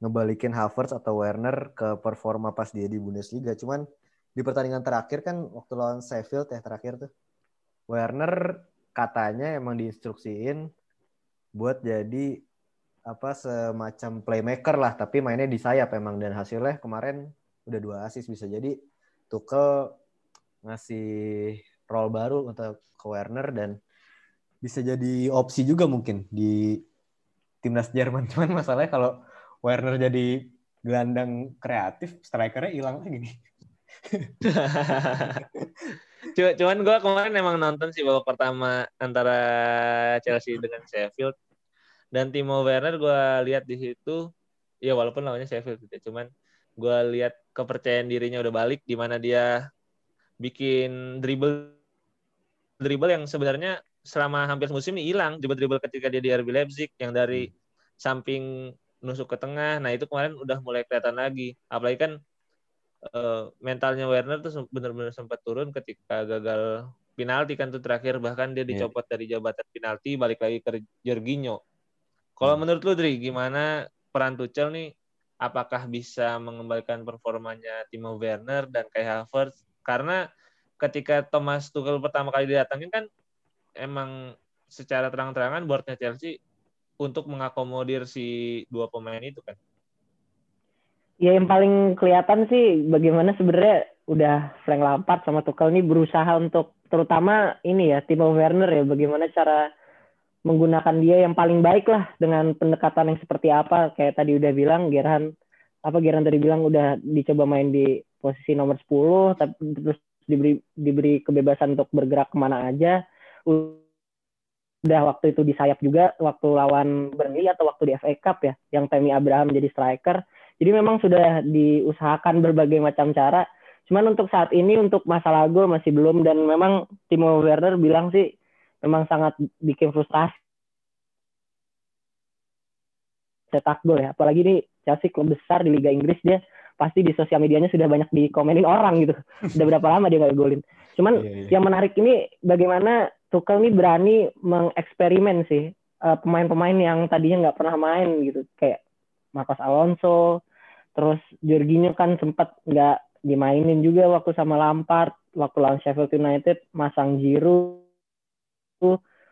ngebalikin Havertz atau Werner ke performa pas dia di Bundesliga. Cuman di pertandingan terakhir kan waktu lawan Sheffield ya terakhir tuh Werner katanya emang diinstruksiin buat jadi apa semacam playmaker lah tapi mainnya di sayap emang. Dan hasilnya kemarin udah dua assist bisa jadi Tuchel ngasih role baru untuk ke Werner dan bisa jadi opsi juga mungkin di timnas Jerman. <laughs> Cuman masalahnya kalau Werner jadi gelandang kreatif strikernya hilang lagi. nih <laughs> Cuman gue kemarin emang nonton sih babak pertama antara Chelsea dengan Sheffield. Dan Timo Werner gue lihat di situ ya walaupun lawannya Sheffield gitu cuman gue lihat kepercayaan dirinya udah balik di mana dia bikin dribble dribble yang sebenarnya selama hampir musim ini hilang. Dribble dribble ketika dia di RB Leipzig yang dari hmm. samping nusuk ke tengah. Nah itu kemarin udah mulai kelihatan lagi. Apalagi kan uh, mentalnya Werner tuh benar-benar sempat turun ketika gagal penalti kan tuh terakhir bahkan dia iya. dicopot yeah. dari jabatan penalti balik lagi ke Jorginho kalau hmm. menurut lu Dri, gimana peran Tuchel nih? Apakah bisa mengembalikan performanya Timo Werner dan Kai Havertz? Karena ketika Thomas Tuchel pertama kali didatangin kan emang secara terang-terangan boardnya Chelsea untuk mengakomodir si dua pemain itu kan. Ya yang paling kelihatan sih bagaimana sebenarnya udah Frank Lampard sama Tuchel ini berusaha untuk terutama ini ya Timo Werner ya bagaimana cara menggunakan dia yang paling baik lah dengan pendekatan yang seperti apa. Kayak tadi udah bilang Gerhan apa Gerhan tadi bilang udah dicoba main di posisi nomor 10 tapi terus diberi diberi kebebasan untuk bergerak ke mana aja. Udah waktu itu di sayap juga waktu lawan Burnley atau waktu di FA Cup ya yang Tammy Abraham jadi striker jadi memang sudah diusahakan berbagai macam cara. Cuman untuk saat ini untuk masalah gol masih belum. Dan memang Timo Werner bilang sih memang sangat bikin frustasi cetak gol ya. Apalagi ini Chelsea klub besar di Liga Inggris dia pasti di sosial medianya sudah banyak dikomenin orang gitu. <laughs> Udah berapa lama dia nggak golin. Cuman yeah, yeah. yang menarik ini bagaimana Tuchel ini berani mengeksperimen sih uh, pemain-pemain yang tadinya nggak pernah main gitu. Kayak Marcos Alonso terus Jorginho kan sempat nggak dimainin juga waktu sama Lampard waktu lawan Sheffield United masang Giroud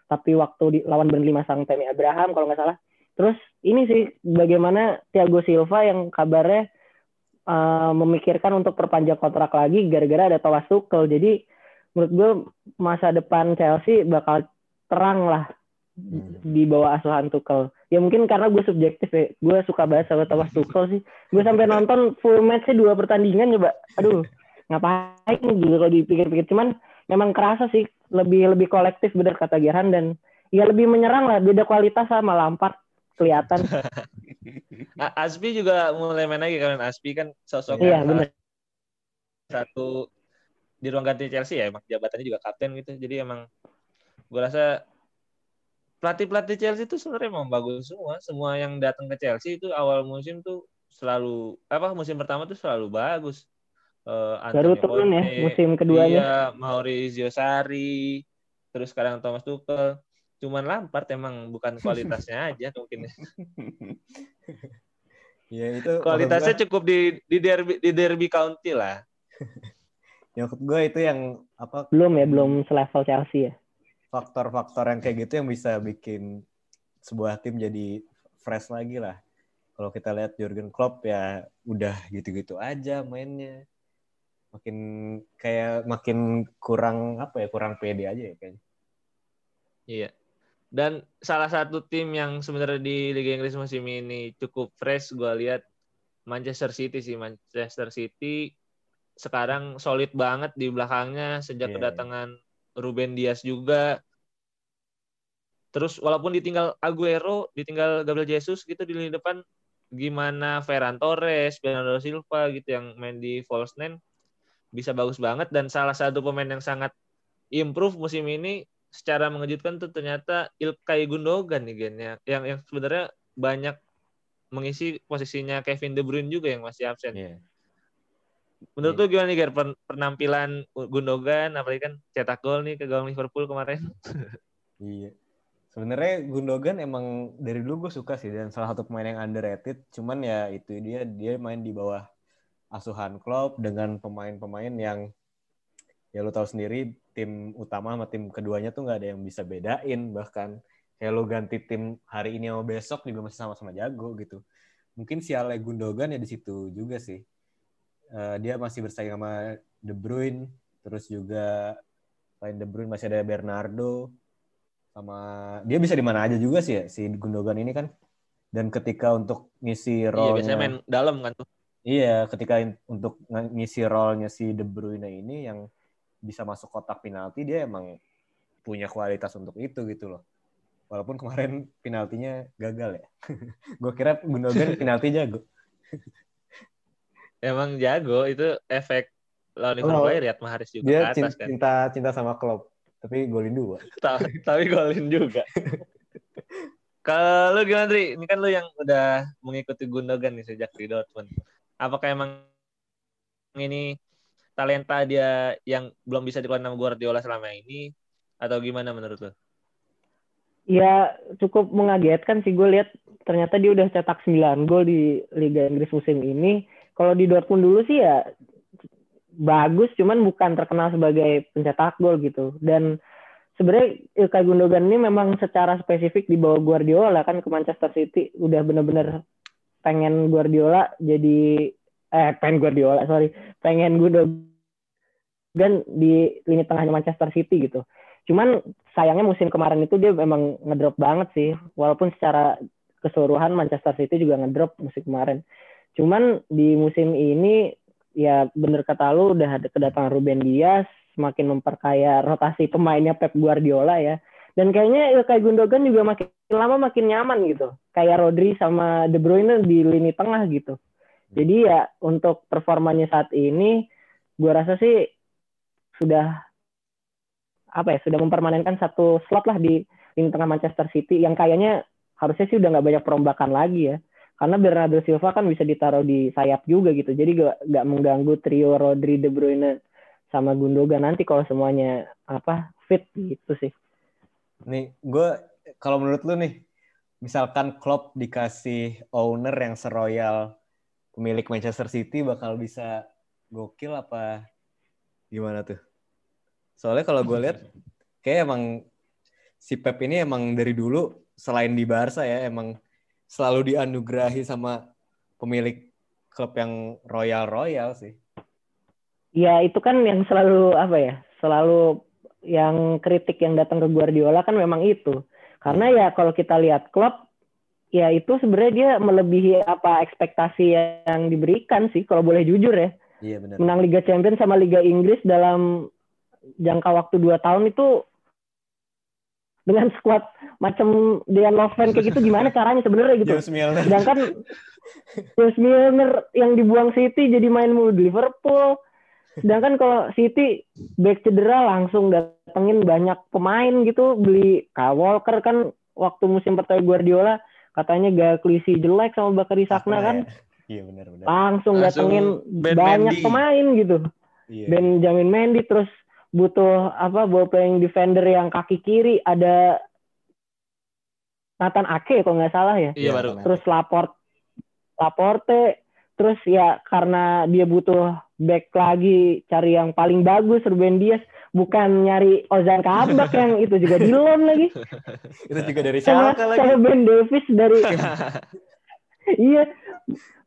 tapi waktu di lawan Burnley masang Tammy Abraham kalau nggak salah. Terus ini sih bagaimana Thiago Silva yang kabarnya uh, memikirkan untuk perpanjang kontrak lagi gara-gara ada Thomas Tuchel. Jadi menurut gue masa depan Chelsea bakal terang lah hmm. di bawah asuhan Tuchel. Ya mungkin karena gue subjektif ya. Gue suka banget sama Thomas Tuchel sih. Gue sampai nonton full matchnya dua pertandingan coba. Aduh, ngapain gitu kalau dipikir-pikir. Cuman memang kerasa sih lebih lebih kolektif bener kata Gerhan dan ya lebih menyerang lah beda kualitas sama Lampard kelihatan. <laughs> Aspi juga mulai main lagi kan Aspi kan sosok iya, bener. satu di ruang ganti Chelsea ya emang jabatannya juga kapten gitu jadi emang gue rasa pelatih pelatih Chelsea itu sebenarnya emang bagus semua semua yang datang ke Chelsea itu awal musim tuh selalu apa musim pertama tuh selalu bagus uh, baru turun ya musim keduanya. Iya, Maurizio Sarri, terus sekarang Thomas Tuchel. Cuman Lampard emang bukan kualitasnya <laughs> aja mungkin. <laughs> ya itu kualitasnya cukup di di derby di derby county lah. <laughs> ya gue itu yang apa? Belum ya, belum selevel Chelsea ya. Faktor-faktor yang kayak gitu yang bisa bikin sebuah tim jadi fresh lagi lah. Kalau kita lihat Jurgen Klopp ya udah gitu-gitu aja mainnya makin kayak makin kurang apa ya kurang pede aja ya kayaknya. Iya. Dan salah satu tim yang sebenarnya di Liga Inggris musim ini cukup fresh gue lihat Manchester City sih Manchester City sekarang solid banget di belakangnya sejak yeah. kedatangan Ruben Dias juga. Terus walaupun ditinggal Aguero, ditinggal Gabriel Jesus gitu di lini depan, gimana Ferran Torres, Bernardo Silva gitu yang main di false nine bisa bagus banget dan salah satu pemain yang sangat improve musim ini secara mengejutkan tuh ternyata Ilkay Gundogan nih gennya yang yang sebenarnya banyak mengisi posisinya Kevin De Bruyne juga yang masih absen. Yeah. Menurut yeah. lu gimana nih Ger penampilan Gundogan apalagi kan cetak gol nih ke gawang Liverpool kemarin? <laughs> iya. Sebenarnya Gundogan emang dari dulu gue suka sih dan salah satu pemain yang underrated. Cuman ya itu dia dia main di bawah asuhan Klopp dengan pemain-pemain yang ya lo tahu sendiri tim utama sama tim keduanya tuh nggak ada yang bisa bedain bahkan kayak lo ganti tim hari ini sama besok juga masih sama-sama jago gitu mungkin si Ale Gundogan ya di situ juga sih uh, dia masih bersaing sama De Bruyne, terus juga selain De Bruyne masih ada Bernardo, sama dia bisa di mana aja juga sih ya si Gundogan ini kan. Dan ketika untuk ngisi role Iya, biasanya main dalam kan tuh. Iya, ketika untuk ng- ngisi role-nya si De Bruyne ini yang bisa masuk kotak penalti dia emang punya kualitas untuk itu gitu loh. Walaupun kemarin penaltinya gagal ya. <laughs> Gue kira Gundogan penalti jago. <laughs> Emang jago itu efek lawan Oh. Liverpool Riyad Mahrez juga Dia ke atas kan. cinta cinta sama klub, tapi golin dua. <laughs> Ta- Tapi golin juga. <laughs> Kalau lu gimana, Dri? Ini kan lu yang udah mengikuti Gundogan nih sejak di Dortmund. Apakah emang ini talenta dia yang belum bisa dikeluarkan sama Guardiola selama ini atau gimana menurut lu? Ya cukup mengagetkan sih gue lihat ternyata dia udah cetak 9 gol di Liga Inggris musim ini. Kalau di Dortmund dulu sih ya bagus, cuman bukan terkenal sebagai pencetak gol gitu. Dan sebenarnya Ilkay Gundogan ini memang secara spesifik di bawah Guardiola kan ke Manchester City udah bener-bener pengen Guardiola jadi eh pengen Guardiola sorry pengen Gundogan di lini tengahnya Manchester City gitu. Cuman sayangnya musim kemarin itu dia memang ngedrop banget sih. Walaupun secara keseluruhan Manchester City juga ngedrop musim kemarin. Cuman di musim ini ya bener kata lu udah ada kedatangan Ruben Dias semakin memperkaya rotasi pemainnya Pep Guardiola ya. Dan kayaknya Ilkay Gundogan juga makin lama makin nyaman gitu. Kayak Rodri sama De Bruyne di lini tengah gitu. Jadi ya untuk performanya saat ini gua rasa sih sudah apa ya sudah mempermanenkan satu slot lah di lini tengah Manchester City yang kayaknya harusnya sih udah nggak banyak perombakan lagi ya karena Bernardo Silva kan bisa ditaruh di sayap juga gitu jadi gak, gak mengganggu trio Rodri De Bruyne sama Gundogan nanti kalau semuanya apa fit gitu sih Nih, gue kalau menurut lu nih, misalkan Klopp dikasih owner yang seroyal pemilik Manchester City bakal bisa gokil apa gimana tuh? Soalnya kalau gue lihat kayak emang si Pep ini emang dari dulu selain di Barca ya emang selalu dianugerahi sama pemilik klub yang royal-royal sih. ya itu kan yang selalu apa ya selalu yang kritik yang datang ke Guardiola kan memang itu karena ya kalau kita lihat klub ya itu sebenarnya dia melebihi apa ekspektasi yang diberikan sih kalau boleh jujur ya Iya benar. menang Liga Champions sama Liga Inggris dalam jangka waktu dua tahun itu dengan skuad macam Dejan Lovren kayak gitu gimana caranya sebenarnya gitu. James Milner. sedangkan James Milner yang dibuang City jadi main mulu di Liverpool. Sedangkan kalau City back cedera langsung datengin banyak pemain gitu. Beli Kyle Walker kan waktu musim pertama Guardiola katanya gak kelisi jelek sama Bakary Sakna kan. Iya benar benar. langsung Langsung datengin Ben banyak pemain gitu. Iya. Benjamin Mendy terus butuh apa ball playing defender yang kaki kiri ada Nathan Ake kalau nggak salah ya. Iya baru. terus Laport Laporte terus ya karena dia butuh back lagi cari yang paling bagus Ruben Dias bukan nyari Ozan Kabak yang <laughs> itu juga di loan lagi. <laughs> Itu juga dari sama, Schalke lagi. sama Ben Davis dari <laughs> iya.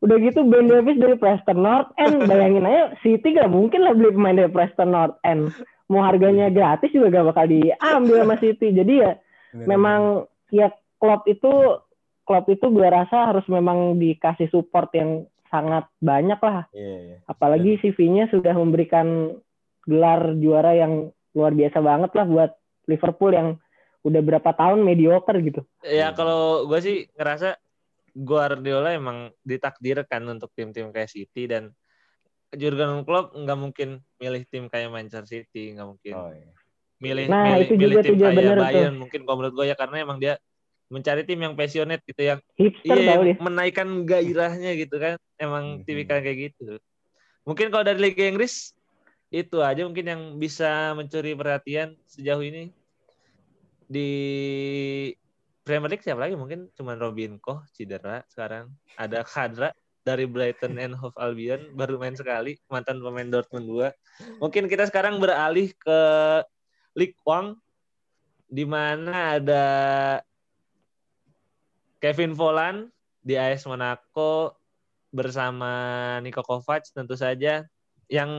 Udah gitu Ben Davis dari Preston North End. Bayangin aja City gak mungkin lah beli pemain dari Preston North End mau harganya gratis juga gak bakal diambil sama City jadi ya Benar, memang ya Klopp itu Klopp itu gue rasa harus memang dikasih support yang sangat banyak lah. Iya iya. apalagi CV-nya sudah memberikan gelar juara yang luar biasa banget lah buat Liverpool yang udah berapa tahun mediocre gitu. Ya kalau gue sih ngerasa Guardiola emang ditakdirkan untuk tim-tim kayak City dan Jurgen Klopp nggak mungkin milih tim kayak Manchester City nggak mungkin. Oh iya. milih Nah, milih, itu milih juga tim kayak bener tuh. Bayern mungkin kalau menurut gue ya karena emang dia mencari tim yang passionate gitu yang hipster iya dia. menaikkan gairahnya gitu kan. Emang Mhm. tipikal kayak gitu. Mungkin kalau dari Liga Inggris itu aja mungkin yang bisa mencuri perhatian sejauh ini. Di Premier League siapa lagi? Mungkin cuman Robin Koch cedera sekarang. Ada Khadra dari Brighton and Hove Albion baru main sekali mantan pemain Dortmund 2 mungkin kita sekarang beralih ke League One di mana ada Kevin Volland di AS Monaco bersama Niko Kovac tentu saja yang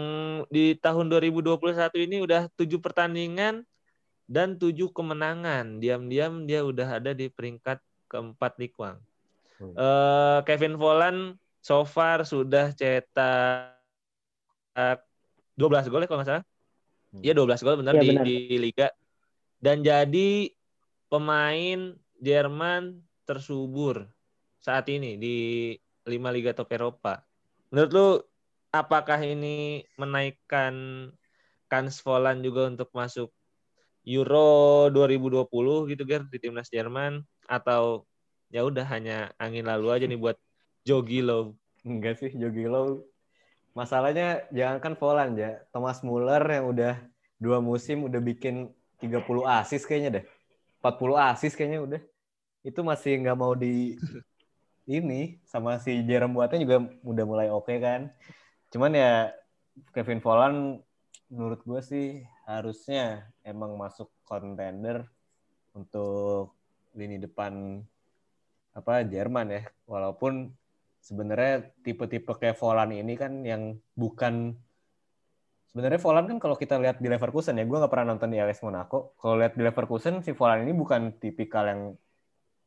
di tahun 2021 ini udah tujuh pertandingan dan tujuh kemenangan. Diam-diam dia udah ada di peringkat keempat di Kuang. Hmm. Uh, Kevin Volland so far sudah cetak 12 gol ya kalau nggak salah. Hmm. Iya hmm. 12 gol benar, ya, di, benar di liga. Dan jadi pemain Jerman tersubur saat ini di lima liga top Eropa. Menurut lu apakah ini menaikkan kans Volan juga untuk masuk Euro 2020 gitu Ger di timnas Jerman atau ya udah hanya angin lalu aja nih buat Jogi Low. Enggak sih Jogi Low. Masalahnya jangankan Volan ya, Thomas Muller yang udah dua musim udah bikin 30 asis kayaknya deh. 40 asis kayaknya udah. Itu masih nggak mau di <laughs> ini sama si Jerem Boateng juga udah mulai oke okay kan. Cuman ya Kevin Volland menurut gue sih harusnya emang masuk contender untuk lini depan apa Jerman ya. Walaupun sebenarnya tipe-tipe kayak Volland ini kan yang bukan sebenarnya Volland kan kalau kita lihat di Leverkusen ya, gue nggak pernah nonton di AS Monaco. Kalau lihat di Leverkusen si Volland ini bukan tipikal yang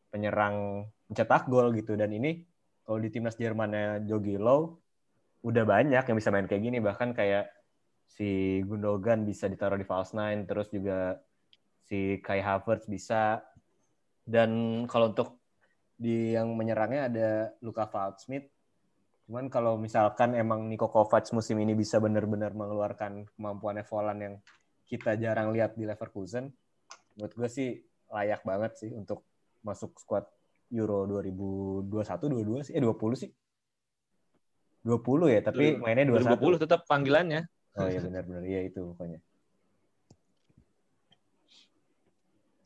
penyerang mencetak gol gitu. Dan ini kalau di timnas Jermannya Jogi Low udah banyak yang bisa main kayak gini. Bahkan kayak si Gundogan bisa ditaruh di false nine terus juga si Kai Havertz bisa. Dan kalau untuk di yang menyerangnya ada Luka Valdsmith cuman kalau misalkan emang Niko Kovac musim ini bisa benar-benar mengeluarkan kemampuannya Volan yang kita jarang lihat di Leverkusen menurut gue sih layak banget sih untuk masuk squad Euro 2021 22 sih? Eh 20 sih. 20 ya tapi mainnya 21 2020 tetap panggilannya. Oh iya benar benar iya itu pokoknya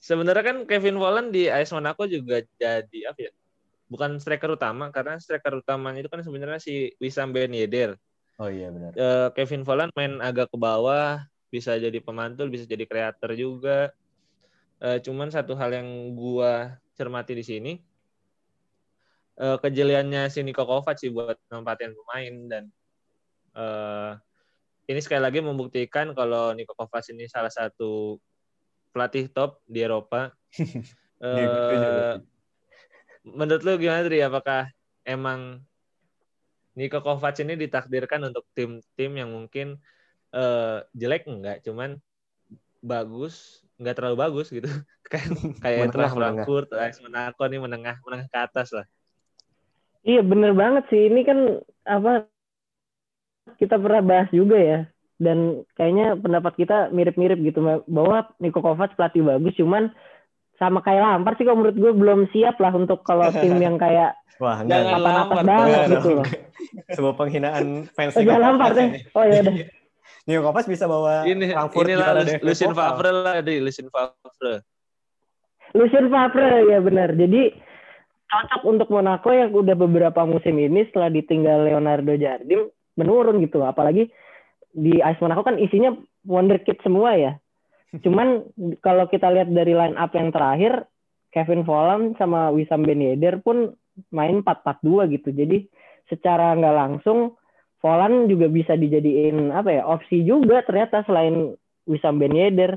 sebenarnya kan Kevin Volland di AS Monaco juga jadi apa ya? Bukan striker utama karena striker utamanya itu kan sebenarnya si Wissam Ben Yedder. Oh iya benar. Uh, Kevin Volland main agak ke bawah bisa jadi pemantul bisa jadi kreator juga. Uh, cuman satu hal yang gua cermati di sini uh, kejeliannya si Niko Kovac sih buat nempatin pemain dan uh, ini sekali lagi membuktikan kalau Niko Kovac ini salah satu pelatih top di Eropa. <laughs> uh, menurut lu gimana Tri? Apakah emang Niko Kovac ini ditakdirkan untuk tim-tim yang mungkin uh, jelek enggak, cuman bagus, enggak terlalu bagus gitu. <laughs> kayak <laughs> kayak Frankfurt, AS Monaco nih menengah menengah ke atas lah. Iya bener banget sih. Ini kan apa kita pernah bahas juga ya. Dan kayaknya pendapat kita mirip-mirip gitu bahwa Niko Kovac pelatih bagus, cuman sama kayak Lampard sih kalau menurut gue belum siap lah untuk kalau tim <laughs> yang kayak Wah, enggak papan atas banget gitu loh. <laughs> Sebuah penghinaan fans Niko Lampard ya. Oh iya deh. <laughs> Niko Kovac bisa bawa ini, Frankfurt ini lah Lucien Favre lah, di Lucien Favre. Lucien Favre ya benar. Jadi cocok untuk Monaco yang udah beberapa musim ini setelah ditinggal Leonardo Jardim menurun gitu apalagi di AS Monaco kan isinya wonderkid semua ya. Cuman kalau kita lihat dari line up yang terakhir Kevin Volland sama Wissam Ben Yedder pun main 4-4-2 gitu. Jadi secara nggak langsung Volland juga bisa dijadiin apa ya opsi juga ternyata selain Wissam Ben Yedder.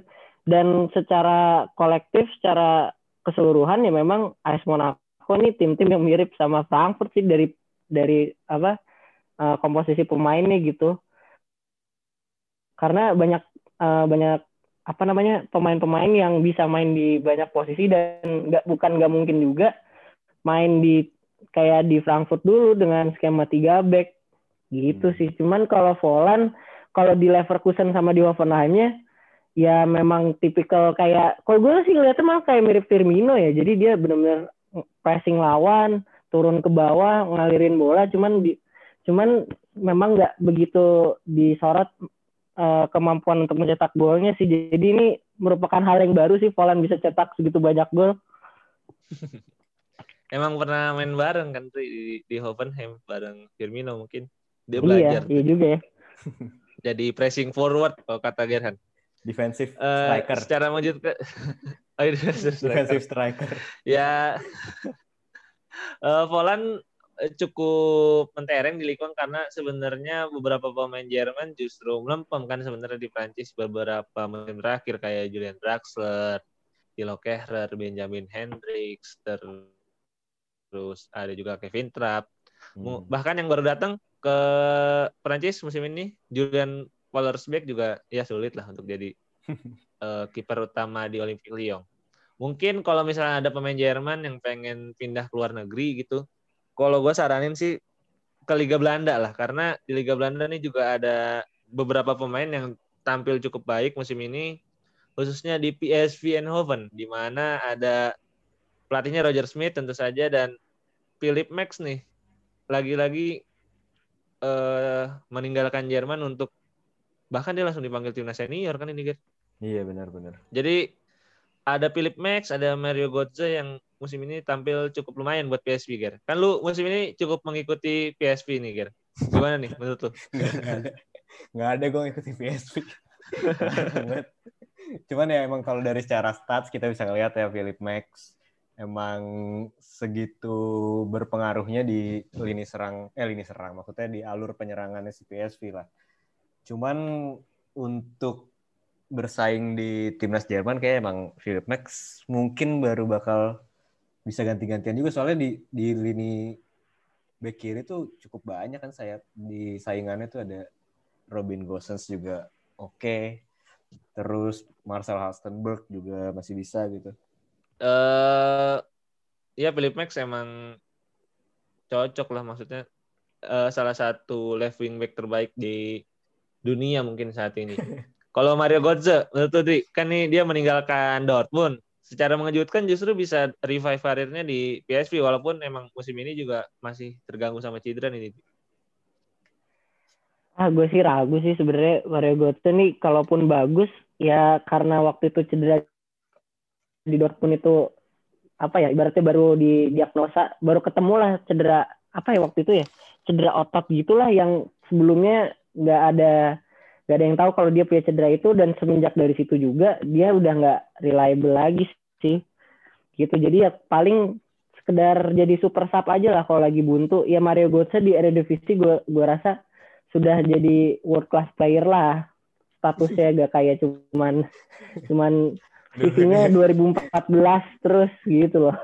Dan secara kolektif secara keseluruhan ya memang AS Monaco nih tim-tim yang mirip sama Frankfurt sih dari dari apa uh, komposisi pemainnya gitu karena banyak uh, banyak apa namanya pemain-pemain yang bisa main di banyak posisi dan nggak bukan nggak mungkin juga main di kayak di Frankfurt dulu dengan skema tiga back. Gitu hmm. sih. Cuman kalau Volan kalau di Leverkusen sama di Hoffenheimnya ya memang tipikal kayak kalau gue sih ngeliatnya malah kayak mirip Firmino ya. Jadi dia benar-benar pressing lawan, turun ke bawah, ngalirin bola, cuman di, cuman memang nggak begitu disorot uh, kemampuan untuk mencetak golnya sih. Jadi ini merupakan hal yang baru sih Poland bisa cetak segitu banyak gol. <laughs> Emang pernah main bareng kan tuh di, di Hoffenheim bareng Firmino mungkin. Dia iya, belajar. Iya, iya juga ya. <laughs> Jadi pressing forward kalau kata Gerhan. Defensive uh, striker. Secara lanjut ke <laughs> Oh, defensive striker. ya. uh, Volan eh, cukup mentereng di Ligue 1 karena sebenarnya beberapa pemain Jerman justru melempem kan sebenarnya di Prancis beberapa musim terakhir kayak Julian Draxler, Thilo Kehrer, Benjamin Hendricks, terus ada juga Kevin Trapp. Hmm. Bahkan yang baru datang ke Prancis musim ini Julian Pollersbeck juga ya sulit lah untuk jadi uh, <laughs> kiper utama di Olympique Lyon. Mungkin kalau misalnya ada pemain Jerman yang pengen pindah ke luar negeri gitu, kalau gue saranin sih ke Liga Belanda lah, karena di Liga Belanda nih juga ada beberapa pemain yang tampil cukup baik musim ini, khususnya di PSV Eindhoven, di mana ada pelatihnya Roger Smith tentu saja dan Philip Max nih, lagi-lagi eh, meninggalkan Jerman untuk bahkan dia langsung dipanggil timnas senior kan ini guys. Iya benar-benar. Jadi ada Philip Max, ada Mario Götze yang musim ini tampil cukup lumayan buat PSV, Ger. Kan lu musim ini cukup mengikuti PSV nih, Ger. Gimana nih menurut lu? <laughs> Nggak ada, gue ngikutin PSV. Cuman ya emang kalau dari secara stats kita bisa lihat ya Philip Max emang segitu berpengaruhnya di lini serang eh lini serang maksudnya di alur penyerangannya si PSV lah. Cuman untuk bersaing di timnas Jerman kayak emang Philip Max mungkin baru bakal bisa ganti-gantian juga soalnya di di lini back kiri tuh cukup banyak kan saya di saingannya tuh ada Robin Gosens juga oke okay. terus Marcel Halstenberg juga masih bisa gitu eh uh, ya Philip Max emang cocok lah maksudnya uh, salah satu left wing back terbaik di dunia mungkin saat ini <laughs> Kalau Mario Götze, menurut Dri, kan nih dia meninggalkan Dortmund. Secara mengejutkan justru bisa revive karirnya di PSV walaupun emang musim ini juga masih terganggu sama cedera nih. Ah, gue sih ragu sih sebenarnya Mario Götze nih kalaupun bagus ya karena waktu itu cedera di Dortmund itu apa ya ibaratnya baru di diagnosa baru ketemu lah cedera apa ya waktu itu ya cedera otot gitulah yang sebelumnya nggak ada gak ada yang tahu kalau dia punya cedera itu dan semenjak dari situ juga dia udah nggak reliable lagi sih. Gitu. Jadi ya paling sekedar jadi super sub aja lah kalau lagi buntu. Ya Mario Götze di Eredivisie gue gue rasa sudah jadi world class player lah. Statusnya gak kayak cuman cuman CV-nya 2014 <laughs> terus gitu loh.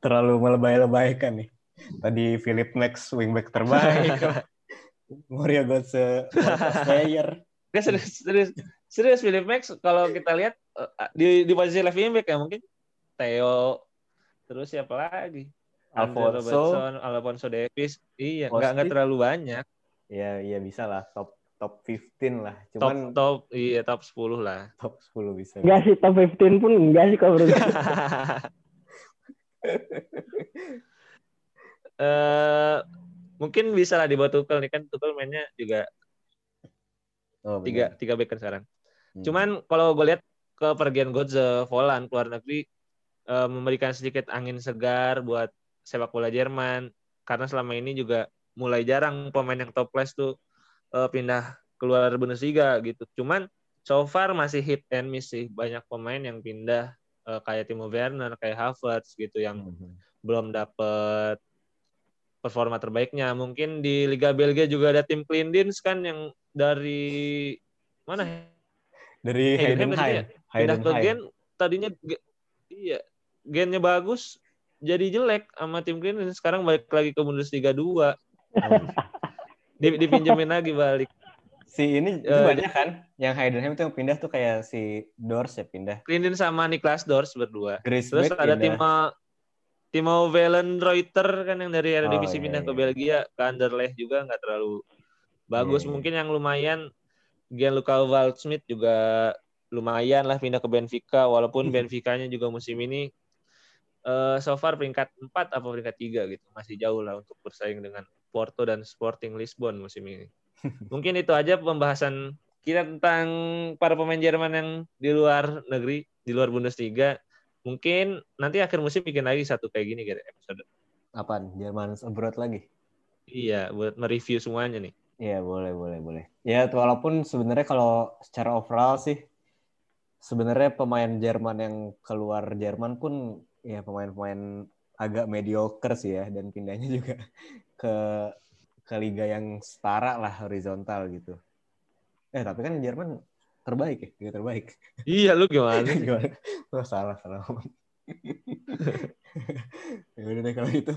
Terlalu melebay-lebaykan nih. Tadi Philip Max wingback terbaik. <laughs> Mario Götze player. Gak serius, serius, serius Philip Max kalau kita lihat di di posisi left wing back ya mungkin Theo terus siapa lagi? Alfonso, Alfonso Davis, iya nggak nggak terlalu banyak. Iya iya bisa lah top top 15 lah. Cuman top, top iya top 10 lah. <laughs> Top 10 bisa. Enggak sih top 15 pun enggak sih kalau <laughs> menurut uh, mungkin bisa lah dibawa Tuchel nih kan Tuchel mainnya juga Oh, tiga tiga back kan sekarang. Hmm. Cuman kalau gue lihat kepergian Godze Volan keluar negeri uh, memberikan sedikit angin segar buat sepak bola Jerman karena selama ini juga mulai jarang pemain yang top class tuh uh, pindah keluar Bundesliga gitu. Cuman so far masih hit and miss sih banyak pemain yang pindah uh, kayak Timo Werner, kayak Havertz gitu yang hmm. belum dapet performa terbaiknya. Mungkin di Liga Belgia juga ada tim Klindins kan yang dari mana? Dari Heidenheim. Pindah ke Gen tadinya iya gennya bagus jadi jelek sama tim Green sekarang balik lagi ke Bundesliga 2. <laughs> Dipinjemin lagi balik. Si ini uh, banyak kan yang Heidenheim itu yang pindah tuh kayak si Dors ya pindah. Klindin sama Niklas Dors berdua. Terus ada Timo Timo Reuter kan yang dari Eredivisie oh, iya, pindah iya. ke Belgia ke Anderlecht juga nggak terlalu bagus. Yeah. Iya. Mungkin yang lumayan Gianluca Waldschmidt juga lumayan lah pindah ke Benfica walaupun Benfica-nya juga musim ini uh, so far peringkat 4 atau peringkat 3 gitu. Masih jauh lah untuk bersaing dengan Porto dan Sporting Lisbon musim ini. <laughs> Mungkin itu aja pembahasan kita tentang para pemain Jerman yang di luar negeri, di luar Bundesliga. Mungkin nanti akhir musim bikin lagi satu kayak gini gitu episode. Apaan? Jerman abroad lagi? Iya, buat mereview semuanya nih. Iya boleh boleh boleh. Ya walaupun sebenarnya kalau secara overall sih sebenarnya pemain Jerman yang keluar Jerman pun ya pemain-pemain agak mediocre sih ya dan pindahnya <laughs> juga ke ke liga yang setara lah horizontal gitu. Eh tapi kan Jerman terbaik ya, liga terbaik. Iya lu gimana? <laughs> Gimana? Oh, salah salah. <laughs> ya udah deh kalau gitu.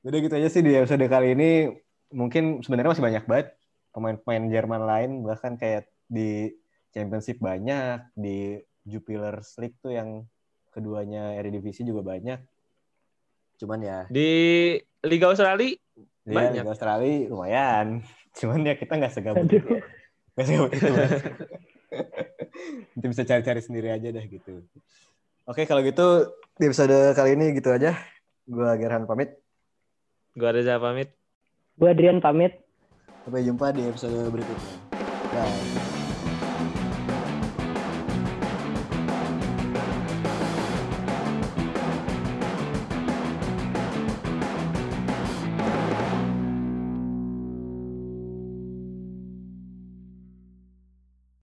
Udah gitu aja sih di episode kali ini. Mungkin sebenarnya masih banyak banget pemain-pemain Jerman lain bahkan kayak di Championship banyak, di Jupiler League tuh yang keduanya Eredivisie juga banyak. Cuman ya Di Liga Australia ya, banyak. Liga Australia lumayan. <laughs> Cuman ya kita nggak segabut itu. Nggak segabut itu. Nanti bisa cari-cari sendiri aja dah gitu. Oke kalau gitu di episode kali ini gitu aja. Gue Gerhan pamit. Gua Reza pamit. Gue Adrian pamit. Sampai jumpa di episode berikutnya. Bye.